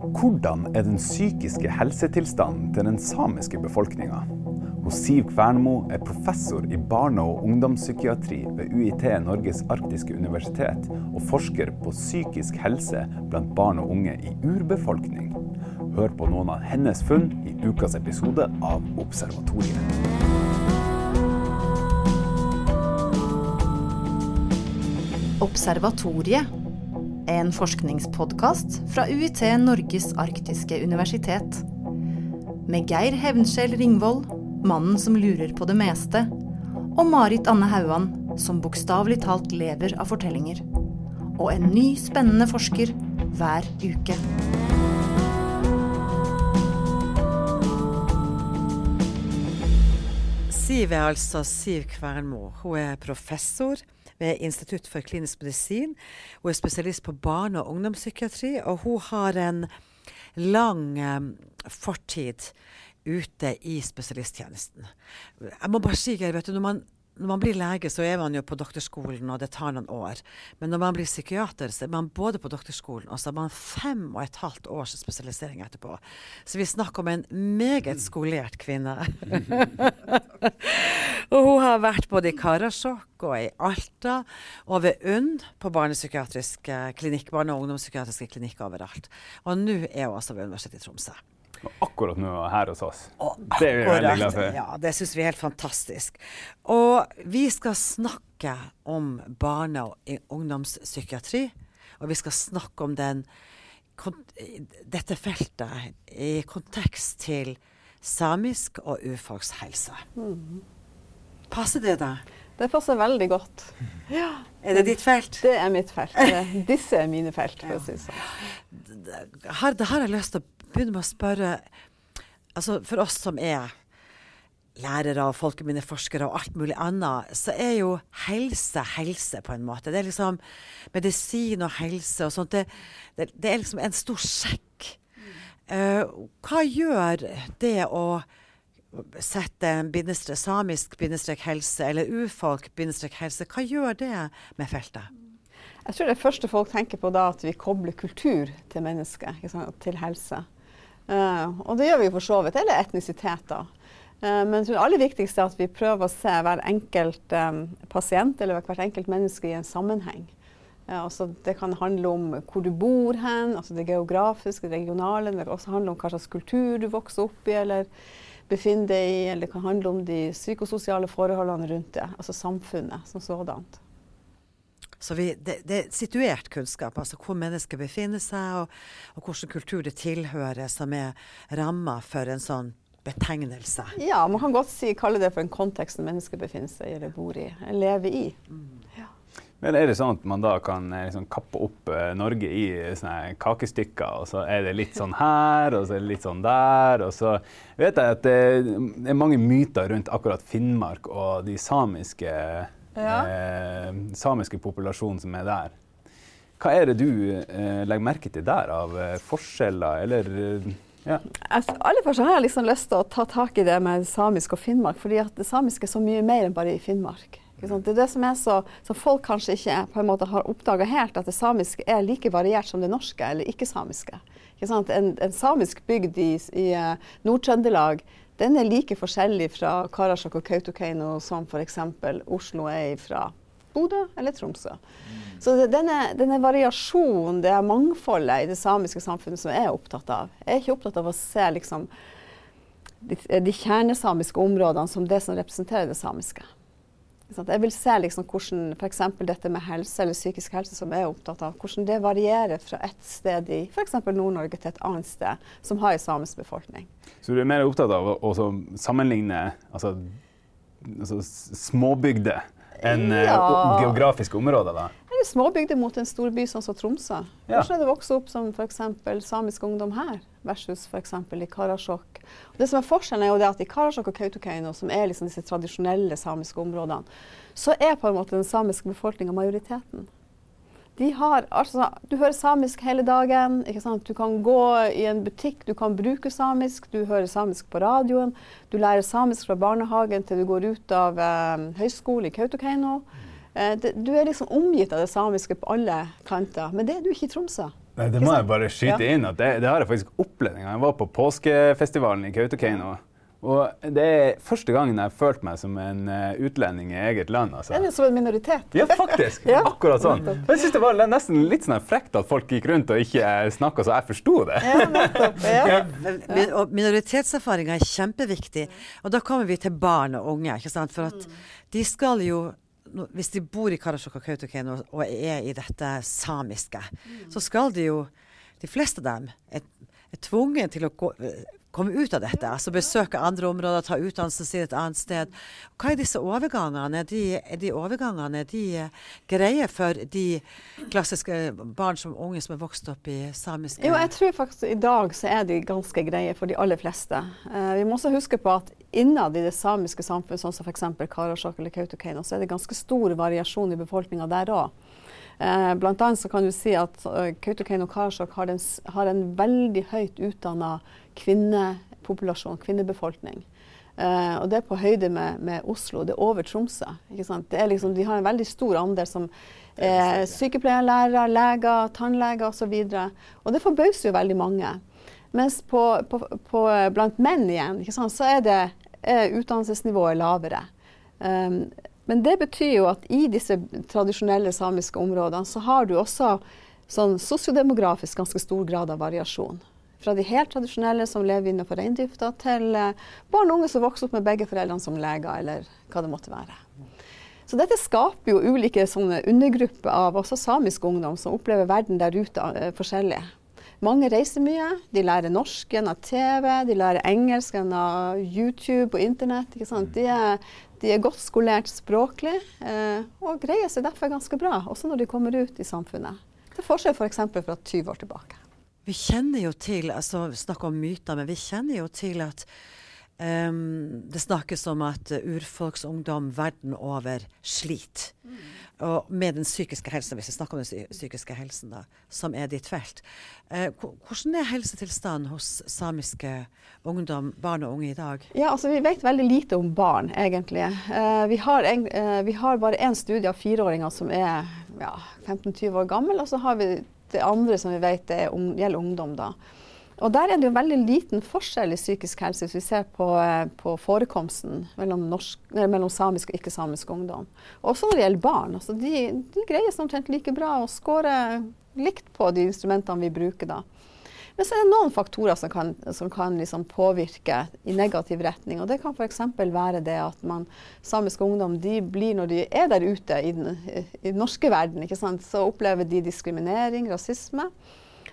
Hvordan er den psykiske helsetilstanden til den samiske befolkninga? Siv Kvernmo er professor i barne- og ungdomspsykiatri ved UiT Norges arktiske universitet, og forsker på psykisk helse blant barn og unge i urbefolkning. Hør på noen av hennes funn i ukas episode av Observatoriet. Observatoriet er en forskningspodkast fra UiT Norges arktiske universitet. Med Geir Hevnskjell Ringvold, mannen som lurer på det meste, og Marit Anne Hauan, som bokstavelig talt lever av fortellinger. Og en ny, spennende forsker hver uke. Siv er altså Siv Kvernmo. Hun er professor ved Institutt for klinisk medisin. Hun er spesialist på barne- og ungdomspsykiatri, og hun har en lang um, fortid ute i spesialisttjenesten. Jeg må bare si, Geir, vet du, når man når man blir lege, så er man jo på doktorskolen, og det tar noen år. Men når man blir psykiater, så er man både på doktorskolen, og så har man fem og et halvt års spesialisering etterpå. Så vi snakker om en meget skolert kvinne. og hun har vært både i Karasjok og i Alta, og ved UNN på barnepsykiatrisk klinikk, barne- og ungdomspsykiatriske klinikker overalt. Og nå er hun altså ved Universitetet i Tromsø. Akkurat nå her hos oss. Og det er vi veldig glad for. Ja, det syns vi er helt fantastisk. Og vi skal snakke om barne- og ungdomspsykiatri. Og vi skal snakke om den, dette feltet i kontekst til samisk og urfolkshelse. Mm. Passer det deg? Det passer veldig godt. Ja. Er det ditt felt? Det er mitt felt. Disse er mine felt, for å si det sånn. Her, det har jeg lyst til å begynne med å spørre altså For oss som er lærere og folkeminneforskere og alt mulig annet, så er jo helse helse, på en måte. Det er liksom medisin og helse og sånt. Det, det, det er liksom en stor sjekk. Uh, hva gjør det å sette bindestrek, samisk bindestrek helse eller urfolk bindestrek helse, hva gjør det med feltet? Jeg tror det første folk tenker på da, at vi kobler kultur til mennesket, til helse. Uh, og det gjør vi for så vidt. Eller etnisiteter. Uh, men det aller viktigste er at vi prøver å se hver enkelt um, pasient eller hvert enkelt menneske i en sammenheng. Uh, altså det kan handle om hvor du bor hen, altså det geografiske, det regionale. Det kan også handle om hva slags kultur du vokser opp i eller befinner deg i. Eller det kan handle om de psykososiale forholdene rundt det, altså samfunnet som sådant. Så vi, det, det, er situert kunnskap, altså hvor mennesker befinner seg, og, og hvilken kultur det tilhører, som er ramma for en sånn betegnelse. Ja, man kan godt si, kalle det for en kontekst som mennesker befinner seg i eller bor i, eller lever i. Mm. Ja. Men Er det sånn at man da kan eh, liksom, kappe opp uh, Norge i sånne kakestykker, og så er det litt sånn her, og så er det litt sånn der, og så vet jeg at det, det er mange myter rundt akkurat Finnmark og de samiske ja. eh, samiske populasjonen som er der. Hva er det du eh, legger merke til der av eh, forskjeller, eller eh, ja. Altså, aller først har jeg liksom lyst til å ta tak i det med samisk og Finnmark. fordi at det samiske er så mye mer enn bare i Finnmark. Det er det som er så, så folk kanskje ikke på en måte har oppdaga helt, at det samiske er like variert som det norske eller ikke-samiske. Ikke en, en, samisk bygd i, i uh, Nord-Trøndelag den er like forskjellig fra Karasjok og Kautokeino som f.eks. Oslo er fra Bodø eller Tromsø. Mm. Så denne, denne, variasjonen, det er mangfoldet i det samiske samfunnet som jeg er opptatt av. Jeg er ikke opptatt av å se liksom, de, de kjernesamiske områdene som det som representerer det samiske. Jeg vil se liksom hvordan f.eks. dette med helse eller psykisk helse, som jeg er opptatt av, hvordan det varierer fra et sted i f.eks. Nord-Norge til et annet sted som har en samisk befolkning. Så du er mer opptatt av å sammenligne altså, altså småbygder enn eh, ja. geografiske områder? da? Eller småbygder mot en storby sånn som Tromsø. Ja. Hvordan er det vokse opp som f.eks. samisk ungdom her, versus f.eks. i Karasjok. Det som er Forskjellen er jo det at i Karasjok og Kautokeino, som er liksom disse tradisjonelle samiske områdene, så er på en måte den samiske befolkninga majoriteten. De har, altså, du hører samisk hele dagen. Du kan gå i en butikk, du kan bruke samisk. Du hører samisk på radioen. Du lærer samisk fra barnehagen til du går ut av eh, høyskole i Kautokeino. Eh, du er liksom omgitt av det samiske på alle kanter. Men det er du ikke i Tromsø. Nei, det må jeg bare skyte inn. at det, det, har jeg faktisk opplevd en gang. Jeg var på påskefestivalen i Kautokeino. Og det er første gangen jeg har følt meg som en uh, utlending i eget land. Altså. Eller som en minoritet. Ja, faktisk. ja. Akkurat sånn. Jeg syns det var nesten litt sånn frekt at folk gikk rundt og ikke snakka så jeg forsto det. Ja, nettopp. Ja. Og minoritetserfaringa er kjempeviktig. Og da kommer vi til barn og unge. ikke sant? For at de skal jo hvis de bor i Karasjok og Kautokeino og er i dette samiske, så skal de jo De fleste av dem er, er tvunget til å gå komme ut av dette. Altså besøke andre områder, ta utdannelsen sin et annet sted. Hva er disse overgangene? Er de, de overgangene er de uh, greie for de klassiske barn som unge som er vokst opp i samiske Jo, jeg tror faktisk i dag så er de ganske greie for de aller fleste. Uh, vi må også huske på at innad i det samiske samfunnet, sånn som f.eks. Karasjok eller Kautokeino, så er det ganske stor variasjon i befolkninga der òg. Eh, så kan du si at uh, Kautokeino og Karasjok har, har, en veldig høyt utdanna kvinnepopulasjon, kvinnebefolkning. Uh, og det er på høyde med, med Oslo. Det er over Tromsø. Liksom, de har en veldig stor andel som er sykepleierlærere, leger, tannleger osv. Og, så og det forbauser jo veldig mange. Mens på, på, på, blant menn igjen, så er, det, er utdannelsesnivået lavere. Um, men det betyr jo at i disse tradisjonelle samiske områdene så har du også sånn sosiodemografisk ganske stor grad av variasjon. Fra de helt tradisjonelle som lever innenfor reindrifta, til eh, barn og unge som vokser opp med begge foreldrene som leger, eller hva det måtte være. Så dette skaper jo ulike undergrupper av også samisk ungdom som opplever verden der ute uh, forskjellig. Mange reiser mye. De lærer norsk gjennom TV, de lærer engelsk gjennom YouTube og internett. De er, de, er, godt skolert språklig eh, og greier seg derfor ganske bra, også når de kommer ut i samfunnet. Til forskjell f.eks. For fra 20 år tilbake. Vi kjenner jo til, altså Snakk om myter, men vi kjenner jo til at um, det snakkes om at urfolksungdom verden over sliter. Mm. Og med den psykiske helsen, hvis vi snakker om den psykiske helsen, da, som er ditt felt. Uh, hvordan er helsetilstanden hos samiske ungdom, barn og unge i dag? Ja, altså Vi vet veldig lite om barn, egentlig. Uh, vi, har en, uh, vi, har bare én studie av fireåringer som er ja, 15-20 år gammel, og så har vi det andre som vi vet er, gjelder ungdom. da. Og Der er det jo veldig liten forskjell i psykisk helse hvis vi ser på, eh, på forekomsten mellom, norsk, mellom, samisk og ikke-samisk ungdom. Også når det gjelder barn. Altså de, de greier seg omtrent like bra og scorer likt på de instrumentene vi bruker da. Men så er det noen faktorer som kan, som kan liksom påvirke i negativ retning. og Det kan f.eks. være det at man, samiske ungdom de blir, når de er der ute i den, i den norske verden, så opplever de diskriminering, rasisme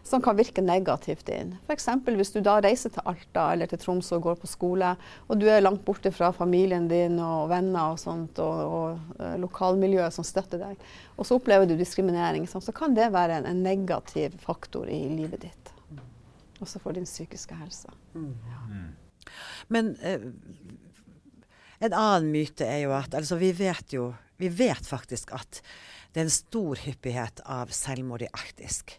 som kan virke negativt inn. F.eks. hvis du da reiser til Alta eller til Tromsø og går på skole, og du er langt borte fra familien din og venner og sånt, og, og uh, lokalmiljøet som støtter deg, og så opplever du diskriminering, så kan det være en, en negativ faktor i livet ditt også for din psykiske helse. Mm. Ja. Mm. Men eh, en annen myte er jo at altså vi vet jo Vi vet faktisk at det er en stor hyppighet av selvmord i Arktisk.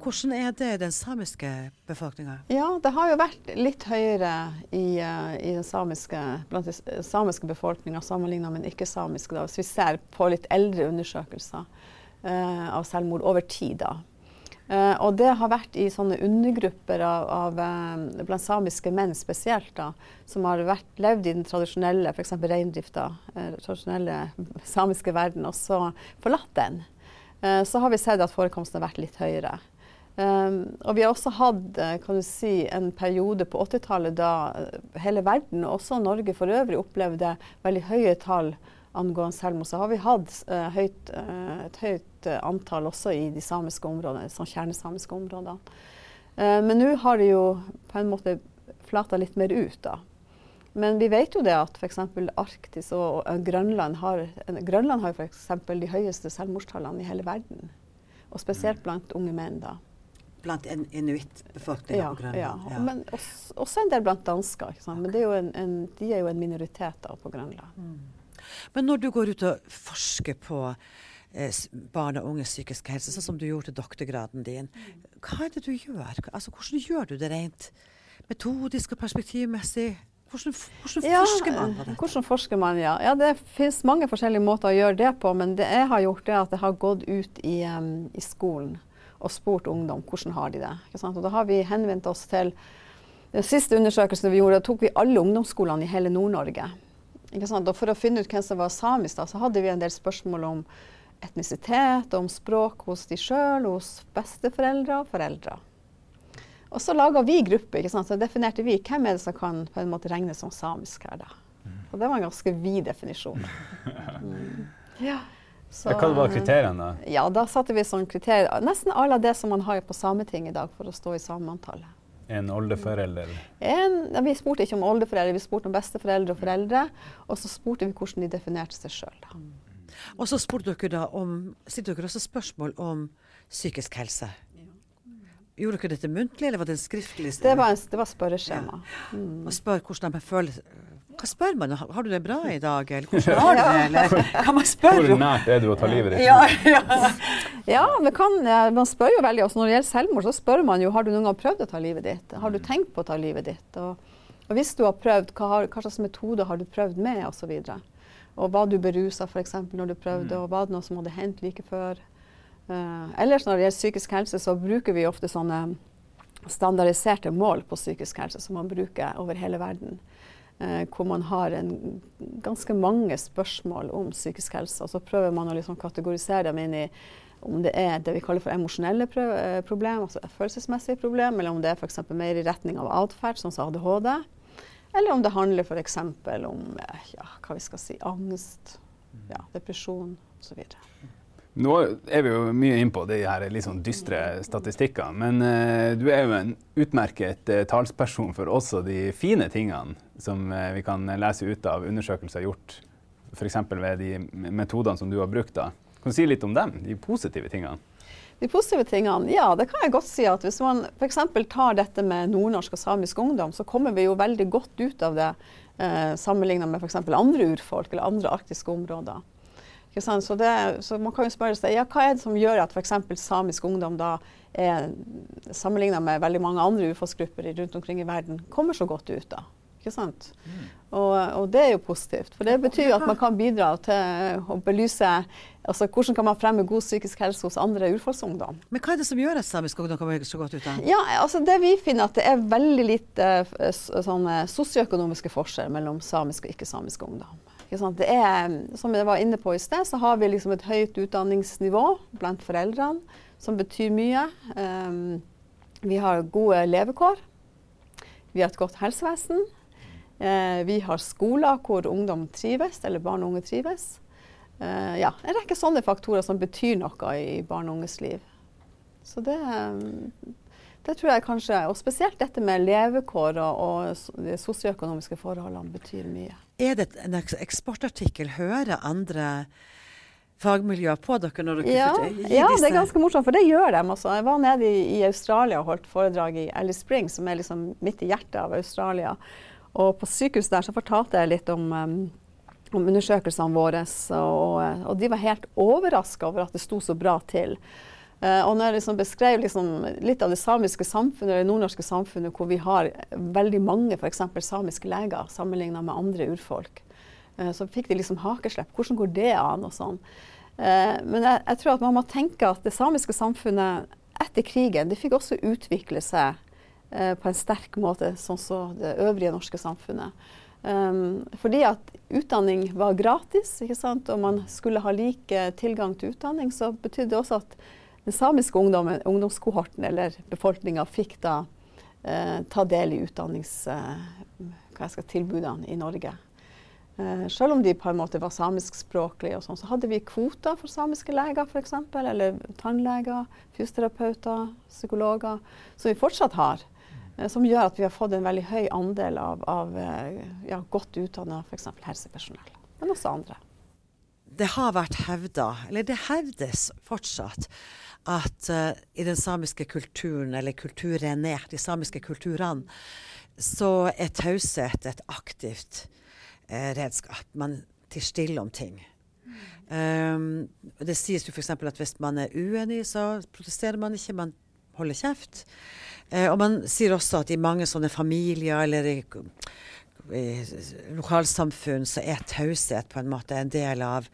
Hvordan er det i den samiske befolkninga? Ja, det har jo vært litt høyere i, uh, i den samiske, blant den samiske befolkninga sammenligna med den ikke-samiske. Hvis vi ser på litt eldre undersøkelser uh, av selvmord over tid. da. Uh, og det har vært i sånne undergrupper av, av uh, blant samiske menn spesielt, da, som har vært, levd i den tradisjonelle f.eks. reindrifta, uh, tradisjonelle samiske verden, og så forlatt den. så har vi sett at forekomsten har vært litt høyere. Um, og vi har også hatt kan du si, en periode på 80-tallet da hele verden, og også Norge for øvrig, opplevde veldig høye tall angående selvmord, så har vi hatt uh, høyt, uh, et høyt uh, antall også i de samiske områdene, sånn kjernesamiske områdene. men nå har det jo på en måte flata litt mer ut, da. Men vi vet jo det at f.eks. Arktis og, og Grønland har, Grønland har f.eks. de høyeste selvmordstallene i hele verden. Og spesielt mm. blant unge menn, da. Blant en inuittbefolkninga ja, på Grønland? Ja, ja. men også, også, en del blant dansker. Men er en, en, de er jo en minoritet da på Grønland. Mm. Men når du går ut og forsker på eh, barn og unges psykiske helse, sånn som du gjorde til doktorgraden din, hva er det du gjør? Altså, hvordan gjør du det rent metodisk og perspektivmessig? Hvordan, hvordan ja, forsker man på dette? Hvordan forsker man, ja. ja. Det finnes mange forskjellige måter å gjøre det på, men det jeg har gjort, er at jeg har gått ut i, um, i skolen og spurt ungdom hvordan har de det. Og da har vi henvendt oss til den siste undersøkelsen vi gjorde, da tok vi alle ungdomsskolene i hele Nord-Norge. Ikke sant? Og for å finne ut hvem som var samisk, da, så hadde vi en del spørsmål om etnisitet, om språk hos de sjøl, hos besteforeldre og foreldre. Og så laga vi gruppe, ikke sant? så definerte vi hvem er det som kan på en måte regnes som samisk her. da. Og det var en ganske vid definisjon. Mm. Ja. Så, Hva var kriteriene da? Ja, Da satte vi sånn kriterier. Nesten alle det som man har på Sametinget i dag for å stå i sameantallet. En oldeforelder? En, ja, vi spurte ikke om oldeforeldre, vi spurte om besteforeldre og foreldre. Og så spurte vi hvordan de definerte seg sjøl. Og så spurte dere da om, stilte dere også spørsmål om psykisk helse. Gjorde dere dette muntlig, eller var det en skriftlig? Det var, en, det var spørreskjema. Ja. Mm. Og spør hvordan de føler hva spør man? Har du det bra i dag, eller hvordan har du det? Eller kan man spørre Hvor nært er du å ta livet ditt? Ja, ja. ja kan, man spør jo veldig. Også når det gjelder selvmord, så spør man jo har du noen gang prøvd å ta livet ditt. Har du mm. tenkt på å ta livet ditt? Og, og hvis du har prøvd, hva, har, hva, slags metode har du prøvd med, osv. Og, og var du berusa f.eks. når du prøvde, mm. og var det noe som hadde hendt like før? Uh, ellers når det gjelder psykisk helse, så bruker vi ofte sånne standardiserte mål på psykisk helse som man bruker over hele verden hvor man har en, ganske mange spørsmål om psykisk helse. Og så prøver man å liksom kategorisere dem inn i om det er det vi kaller for emosjonelle problemer, problem, altså følelsesmessige problem, eller om det er f.eks. mer i retning av atferd, sånn som ADHD. Eller om det handler f.eks. om eh, ja, hva vi skal si, angst, ja, depresjon osv. Nå er vi jo mye inn på de her litt sånn dystre statistikkene, men uh, du er jo en utmerket uh, talsperson for også de fine tingene som uh, vi kan lese ut av undersøkelser gjort f.eks. ved de metodene som du har brukt. da. Kan du si litt om dem, de positive tingene? De positive tingene, ja det kan jeg godt si at hvis man f.eks. tar dette med nordnorsk og samisk ungdom, så kommer vi jo veldig godt ut av det eh, sammenlignet med f.eks. andre urfolk eller andre arktiske områder. Så, det, så, man kan jo spørre seg ja, hva er det som gjør at f.eks. samisk ungdom da er sammenligna med veldig mange andre urfolksgrupper rundt omkring i verden, kommer så godt ut da. Ikke sant? Mm. Og, og, det er jo positivt. For det betyr jo at man kan bidra til å belyse altså hvordan kan man fremme god psykisk helse hos andre urfolksungdom. Men hva er det som gjør at samisk ungdom kommer så godt ut da? Ja, altså Det vi finner at det er veldig lite uh, sosioøkonomiske forskjeller mellom samisk og ikke-samisk ungdom. Det er, som jeg var inne på i sted, så har vi liksom et høyt utdanningsnivå blant foreldrene, som betyr mye. Um, vi har gode levekår. Vi har et godt helsevesen. Uh, vi har skoler hvor ungdom trives, eller barn og unge trives. Uh, ja, en rekke sånne faktorer som betyr noe i barn og unges liv. Så det um, det tror jeg kanskje, og Spesielt dette med levekår og, og de sosioøkonomiske forholdene betyr mye. Er det en eksportartikkel? Hører andre fagmiljøer på dere når dere ja, ja, det er ganske morsomt, for det gjør de. Også. Jeg var nede i, i Australia og holdt foredrag i Alice Springs, som er liksom midt i hjertet av Australia. Og på sykehuset der så fortalte jeg litt om, um, om undersøkelsene våre, og, og, de var helt overraska over at det sto så bra til. Uh, og når jeg liksom beskrev liksom litt av det samiske samfunnet, eller nordnorske samfunnet, hvor vi har veldig mange f.eks. samiske leger sammenligna med andre urfolk, uh, så fikk de liksom hakeslepp. Hvordan går det an? og sånn. Uh, men jeg, jeg, tror at man må tenke at det samiske samfunnet etter krigen det fikk også utvikle seg på en sterk måte, sånn som det øvrige norske samfunnet. Um, fordi at utdanning var gratis, og man skulle ha lik tilgang til utdanning, så betydde det også at den samiske ungdommen, ungdomskohorten eller befolkninga fikk da eh, ta del i utdanningstilbudene eh, i Norge. Eh, selv om de på en måte var samiskspråklige, sånn, så hadde vi kvoter for samiske leger f.eks. Eller tannleger, fysioterapeuter, psykologer, som vi fortsatt har. Eh, som gjør at vi har fått en veldig høy andel av, av eh, ja, godt utdanna f.eks. helsepersonell. Men også andre. Det har vært hevda, eller det hevdes fortsatt, at uh, i den samiske kulturen, eller kulturene, de samiske kulturene, så er taushet et aktivt uh, redskap. Man tier stille om ting. Um, det sies jo f.eks. at hvis man er uenig, så protesterer man ikke, man holder kjeft. Uh, og man sier også at i mange sånne familier eller i, i lokalsamfunn så er taushet på en måte en del av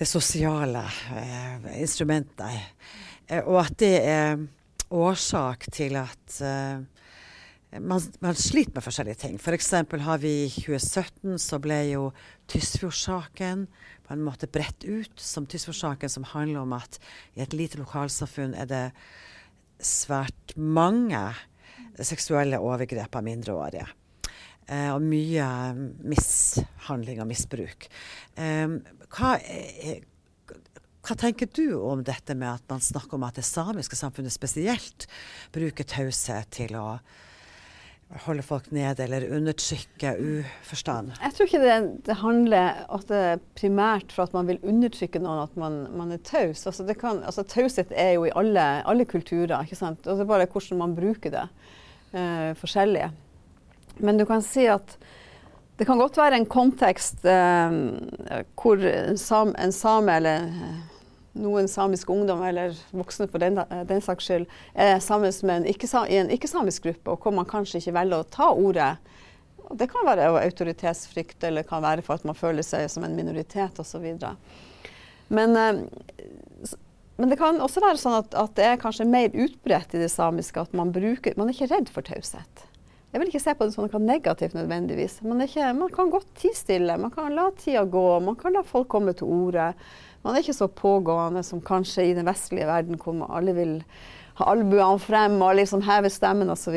det sosiale eh, instrumentet. eh, og at det er årsak til at eh, man, man, sliter med forskjellige ting. F.eks. For har vi i 2017 så ble jo Tysfjordsaken på en måte bredt ut som Tysfjordsaken, som handler om at i et lite lokalsamfunn er det svært mange seksuelle overgrep av mindreårige. Uh, og mye mishandling og misbruk. Um, hva, er, hva tenker du om dette med at man snakker om at det samiske samfunnet spesielt bruker taushet til å holde folk nede eller undertrykke uforstand? Jeg tror ikke det, det handler at det er primært for at man vil undertrykke noen at man, man er taus. Altså, altså, taushet er jo i alle, alle kulturer, ikke sant? og det er bare hvordan man bruker det. Eh, forskjellig. Men du kan si at det kan godt være en kontekst eh, hvor en, sam, en same eller eh, noen samiske ungdom, eller voksne for den, den saks skyld, er sammen med en ikke, i en ikke-samisk gruppe, og hvor man kanskje ikke velger å ta ordet. Det kan være autoritetsfrykt, eller kan være for at man føler seg som en minoritet osv. Men, eh, men det kan også være sånn at, at, det er kanskje mer utbredt i det samiske at man, bruker, man er ikke redd for taushet. Jeg vil ikke se på det som noe negativt nødvendigvis. Man, ikke, man kan godt tie stille, man kan la tida gå, man kan la folk komme til orde. Man er ikke så pågående som kanskje i den vestlige verden, hvor alle vil ha albuene frem og liksom heve stemmen osv.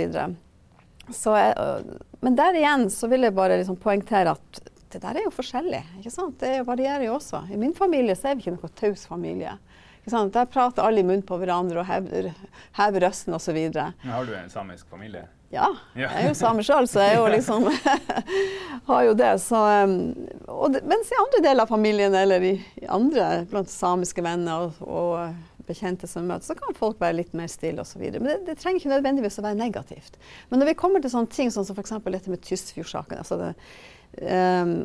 Men der igjen så vil jeg bare liksom poengtere at det der er jo forskjellig. ikke sant? Det varierer jo også. I min familie så er vi ikke noe taus familie. Der prater alle i munnen på hverandre og hever, hever røsten osv. Har du en samisk familie? Ja, jeg er jo same sjøl, så jeg jo liksom har jo det. Så, og, det, mens i andre deler av familien eller i, i andre blant samiske venner og, og bekjente som møtes, så kan folk være litt mer stille osv. Men det, det, trenger ikke nødvendigvis å være negativt. Men når vi kommer til sånne ting sånn som f.eks. dette med Tysfjordsaken altså um,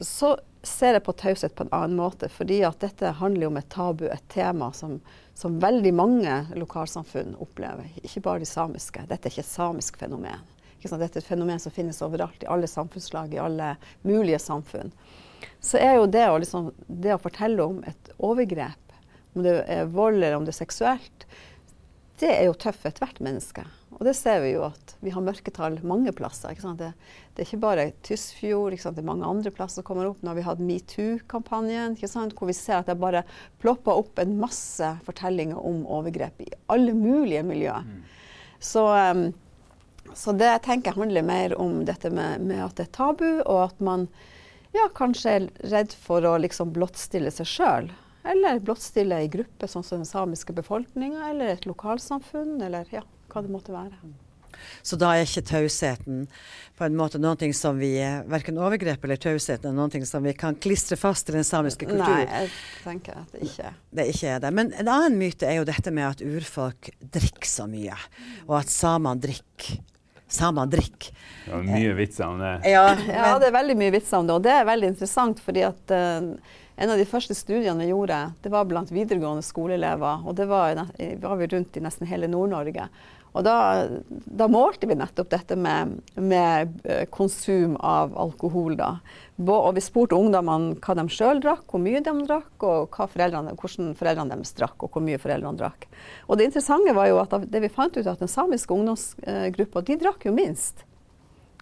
så ser jeg på taushet på en annen måte, fordi at dette handler om et tabu, et tema som som veldig mange lokalsamfunn opplever, ikke bare de samiske. Dette er ikke et samisk fenomen. Dette er et fenomen som finnes overalt, i alle samfunnslag, i alle mulige samfunn. Så er jo det å, liksom, det å fortelle om et overgrep, om det er vold eller om det er seksuelt, det er jo tøft for ethvert menneske. Og det ser vi jo at vi har mørketall mange plasser. Det, det, er ikke bare Tysfjord, det er mange andre plasser som kommer opp. Nå har vi hatt metoo-kampanjen, hvor vi ser at det bare plopper opp en masse fortellinger om overgrep i alle mulige miljøer. Mm. Så, um, så, det tenker jeg handler mer om dette med, med, at det er tabu, og at man ja, kanskje er redd for å liksom blottstille seg sjøl. Eller blottstille ei gruppe, sånn som den samiske befolkninga, eller et lokalsamfunn, eller ja hva det måtte være. Så da er ikke tausheten på en måte noe som vi Verken overgrep eller taushet er noe som vi kan klistre fast i den samiske kultur? Nei, jeg tenker at det ikke det ikke er det. Men en annen myte er jo dette med at urfolk drikker så mye, og at samene drikker samene drikker. Ja, mye vitser om det. Ja, ja, det er veldig mye vitser om det. Og det er veldig interessant, fordi at uh, en av de første studiene vi gjorde, det var blant videregående skoleelever. Og det var, var vi rundt i nesten hele Nord-Norge. Og da, da, målte vi nettopp dette med, med eh, konsum av alkohol. Da. Og vi spurte ungdommene hva de sjøl drakk, hvor mye de drakk, og foreldrene, hvordan foreldrene deres drakk, og hvor mye foreldrene drakk. Og det interessante var jo at det vi fant ut at den samiske ungdomsgruppa de drakk jo minst.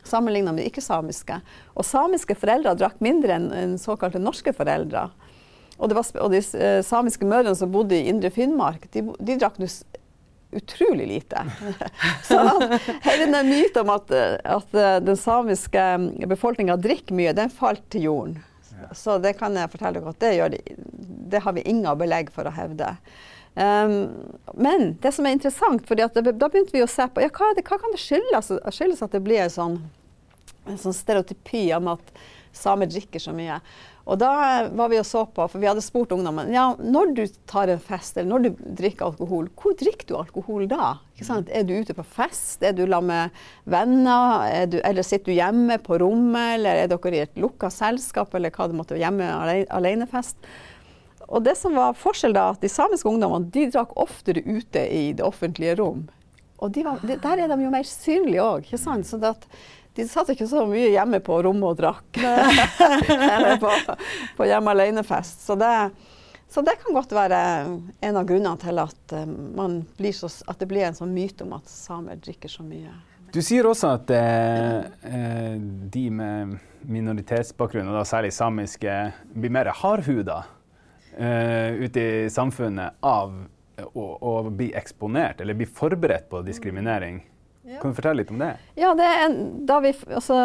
Sammenligna med ikke-samiske. Og samiske foreldre drakk mindre enn, en såkalte norske foreldre. Og, var, og, de eh, samiske mødrene som bodde i indre Finnmark, de, de drakk utrolig lite. Så hele den myten om at, at eh, den samiske befolkninga drikker mye, den falt til jorden. Så det kan jeg fortelle dere at det, gjør de, det har vi ingen belegg for å hevde. Um, men det som er interessant, for da begynte vi å se på ja, hva, det, hva kan det skyldes, skyldes at det blir sånn, en sånn stereotypi om at samer drikker så mye. Og da var vi og så på, for vi hadde spurt ungdommen ja, når du tar en fest eller når du drikker alkohol, hvor drikker du alkohol da? Er du ute på fest, er du sammen med venner, du, eller sitter du hjemme på rommet, eller er dere i et lukka selskap, eller hva det måtte være, hjemme alenefest? Og det som var forskjell da, at de samiske ungdommene de drakk oftere ute i det offentlige rom. Og de var, de, der er de jo mer synlige òg, ikke sant. Så at de satt ikke så mye hjemme på rommet og drakk. Eller på, på hjemme alene-fest. Så, Så det kan godt være en av grunnene til at, man blir så, at det blir en sånn myte om at samer drikker så mye. Du sier også at eh, eh de med minoritetsbakgrunn, og da særlig samiske, blir mer hardhuda eh, ute i samfunnet av å, å, bli eksponert, eller bli forberedt på diskriminering. Ja. Kan du fortelle litt om det? Ja, det en, da vi, altså,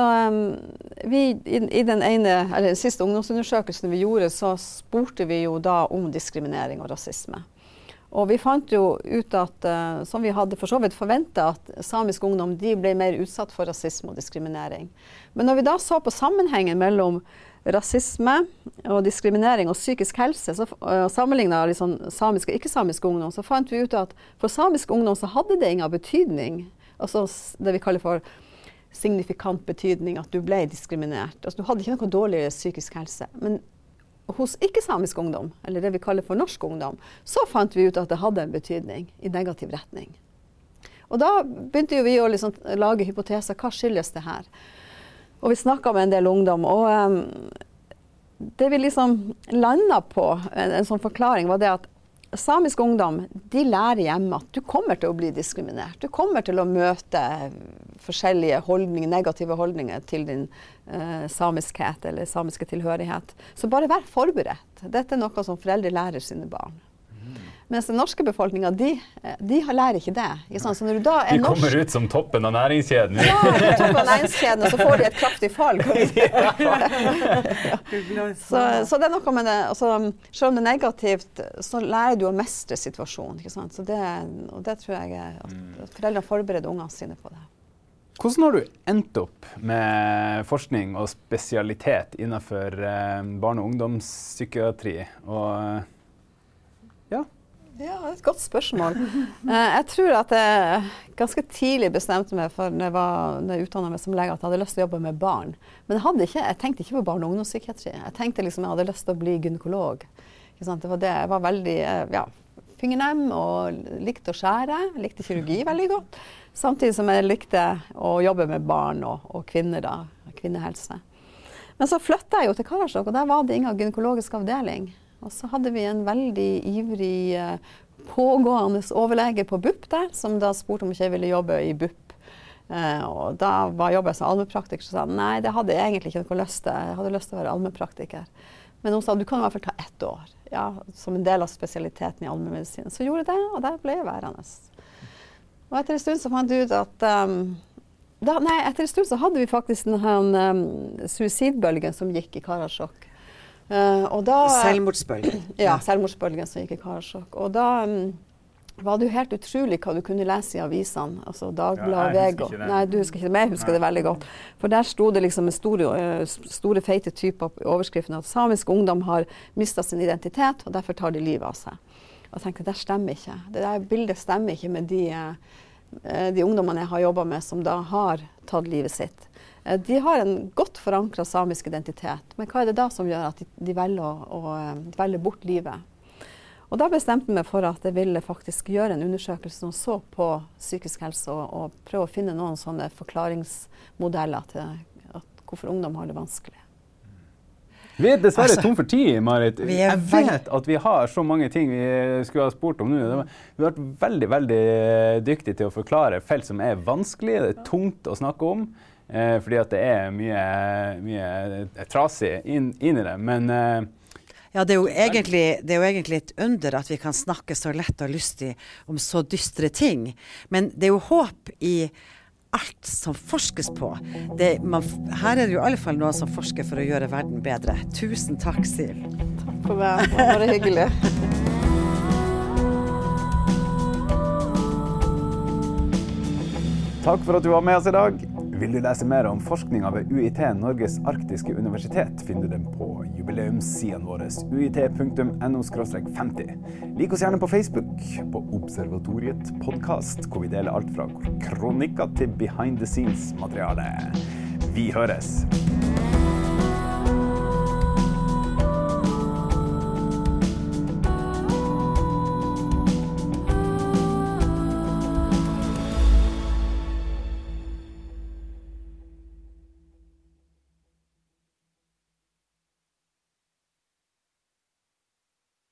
vi i, i, den ene, eller den siste ungdomsundersøkelsen vi gjorde, så spurte vi jo da om diskriminering og rasisme. Og vi fant jo ut at, uh, som vi hadde for så vidt forventa, at samisk ungdom de ble mer utsatt for rasisme og diskriminering. Men når vi da så på sammenhengen mellom rasisme og diskriminering og psykisk helse, så, og sammenligna liksom samisk og ikke-samisk ungdom, så fant vi ut at for samisk ungdom så hadde det ingen betydning altså det vi kaller for signifikant betydning, at du ble diskriminert. Altså, du hadde ikke noe dårligere psykisk helse. Men hos ikke-samisk ungdom, eller det vi kaller for norsk ungdom, så fant vi ut at det hadde en betydning i negativ retning. Og da begynte vi å liksom lage hypoteser. Hva skyldes det her? Og vi snakka med en del ungdom. og um, det vi liksom landa på, en, en sånn forklaring, var det at samisk ungdom de lærer hjemme at du kommer til å bli diskriminert. Du kommer til å møte forskjellige holdninger, negative holdninger til din uh, samiskhet eller samiske tilhørighet. Så bare vær forberedt. Dette er noe som foreldre lærer sine barn. Mens den norske befolkninga, de, de, lærer ikke det. Ikke så når du da er de kommer norsk, ut som toppen av næringskjeden. Ja, toppen av næringskjeden, og så får de et kraftig fall. så, så, det er noe med det altså, Selv om det er negativt, så lærer du å mestre situasjonen. Ikke sant? Så det, og det tror jeg at, at foreldrene forbereder ungene sine på det. Hvordan har du endt opp med forskning og spesialitet innenfor eh, barne- og ungdomspsykiatri? Og ja, det er et godt spørsmål. Eh, jeg tror at jeg ganske tidlig bestemte meg for når jeg, var, når jeg utdanna meg som lege, at jeg hadde lyst til å jobbe med barn. Men jeg, ikke, jeg tenkte ikke på barne- og ungdomspsykiatri. Jeg tenkte liksom jeg hadde lyst til å bli gynekolog. Det var det. Jeg var veldig eh, ja, fingernem og likte å skjære. Jeg likte kirurgi veldig godt. Samtidig som jeg likte å jobbe med barn og, og kvinner, da. Kvinnehelse. Men så flytta jeg jo til Karasjok, og der var det ingen gynekologisk avdeling. Og så hadde vi en veldig ivrig eh, pågående overlege på BUP der, som da spurte om ikke jeg ville jobbe i BUP. Eh, og da var jobbet som allmennpraktiker, så sa nei, det hadde jeg egentlig ikke noe lyst til. Jeg hadde lyst til å være allmennpraktiker. Men hun sa du kan i hvert fall ta ett år, ja, som en del av spesialiteten i allmennmedisin. Så gjorde jeg det, og der ble jeg værende. Og etter en stund så fant jeg ut at um, da, nei, etter en stund så hadde vi faktisk den um, suicidbølgen som gikk i Karasjok. Uh, selvmordsbølgen. Ja, selvmordsbølgen som gikk i Karasjok. Og da um, var det jo helt utrolig hva du kunne lese i avisene. Altså Dagbladet, ja, VG Nei, du husker ikke det, men jeg husker Nei. det veldig godt. For der sto det liksom med store, uh, store feite typer i overskriften at samisk ungdom har mista sin identitet, og derfor tar de livet av seg. Og jeg tenkte det stemmer ikke. Det der bildet stemmer ikke med de, uh, de ungdommene jeg har jobba med som da har tatt livet sitt. Eh, de har en godt forankra samisk identitet, men hva er det da som gjør at de, de, velger, å, å, de velger, bort livet? Og da bestemte jeg meg for at jeg ville faktisk gjøre en undersøkelse som så på psykisk helse, og, og prøve å finne noen sånne forklaringsmodeller til at, hvorfor ungdom har det vanskelig. Vi er dessverre altså, tom for tid, Marit. Jeg vet at vi har så mange ting vi skulle ha spurt om nå. Vi har vært veldig veldig dyktige til å forklare felt som er vanskelig, det er tungt å snakke om. Eh, fordi at det er mye, mye trasig inn, inn, i det. Men eh, ja, det er, egentlig, det er, jo egentlig, et under at vi kan snakke så lett og lystig om så dystre ting. Men det er jo håp i alt som forskes på. Det, man, her er det jo i alle fall noen som forsker for å gjøre verden bedre. Tusen takk, Sil. Takk for meg. Bare hyggelig. Takk for at du var med oss i dag. Vil du lese mer om forskninga ved UiT Norges arktiske universitet, finner du den på jubileumssidene våre uit.no 50. Lik oss gjerne på Facebook, på Observatoriet podkast, hvor vi deler alt fra kronikker til behind the scenes-materiale. Vi høres!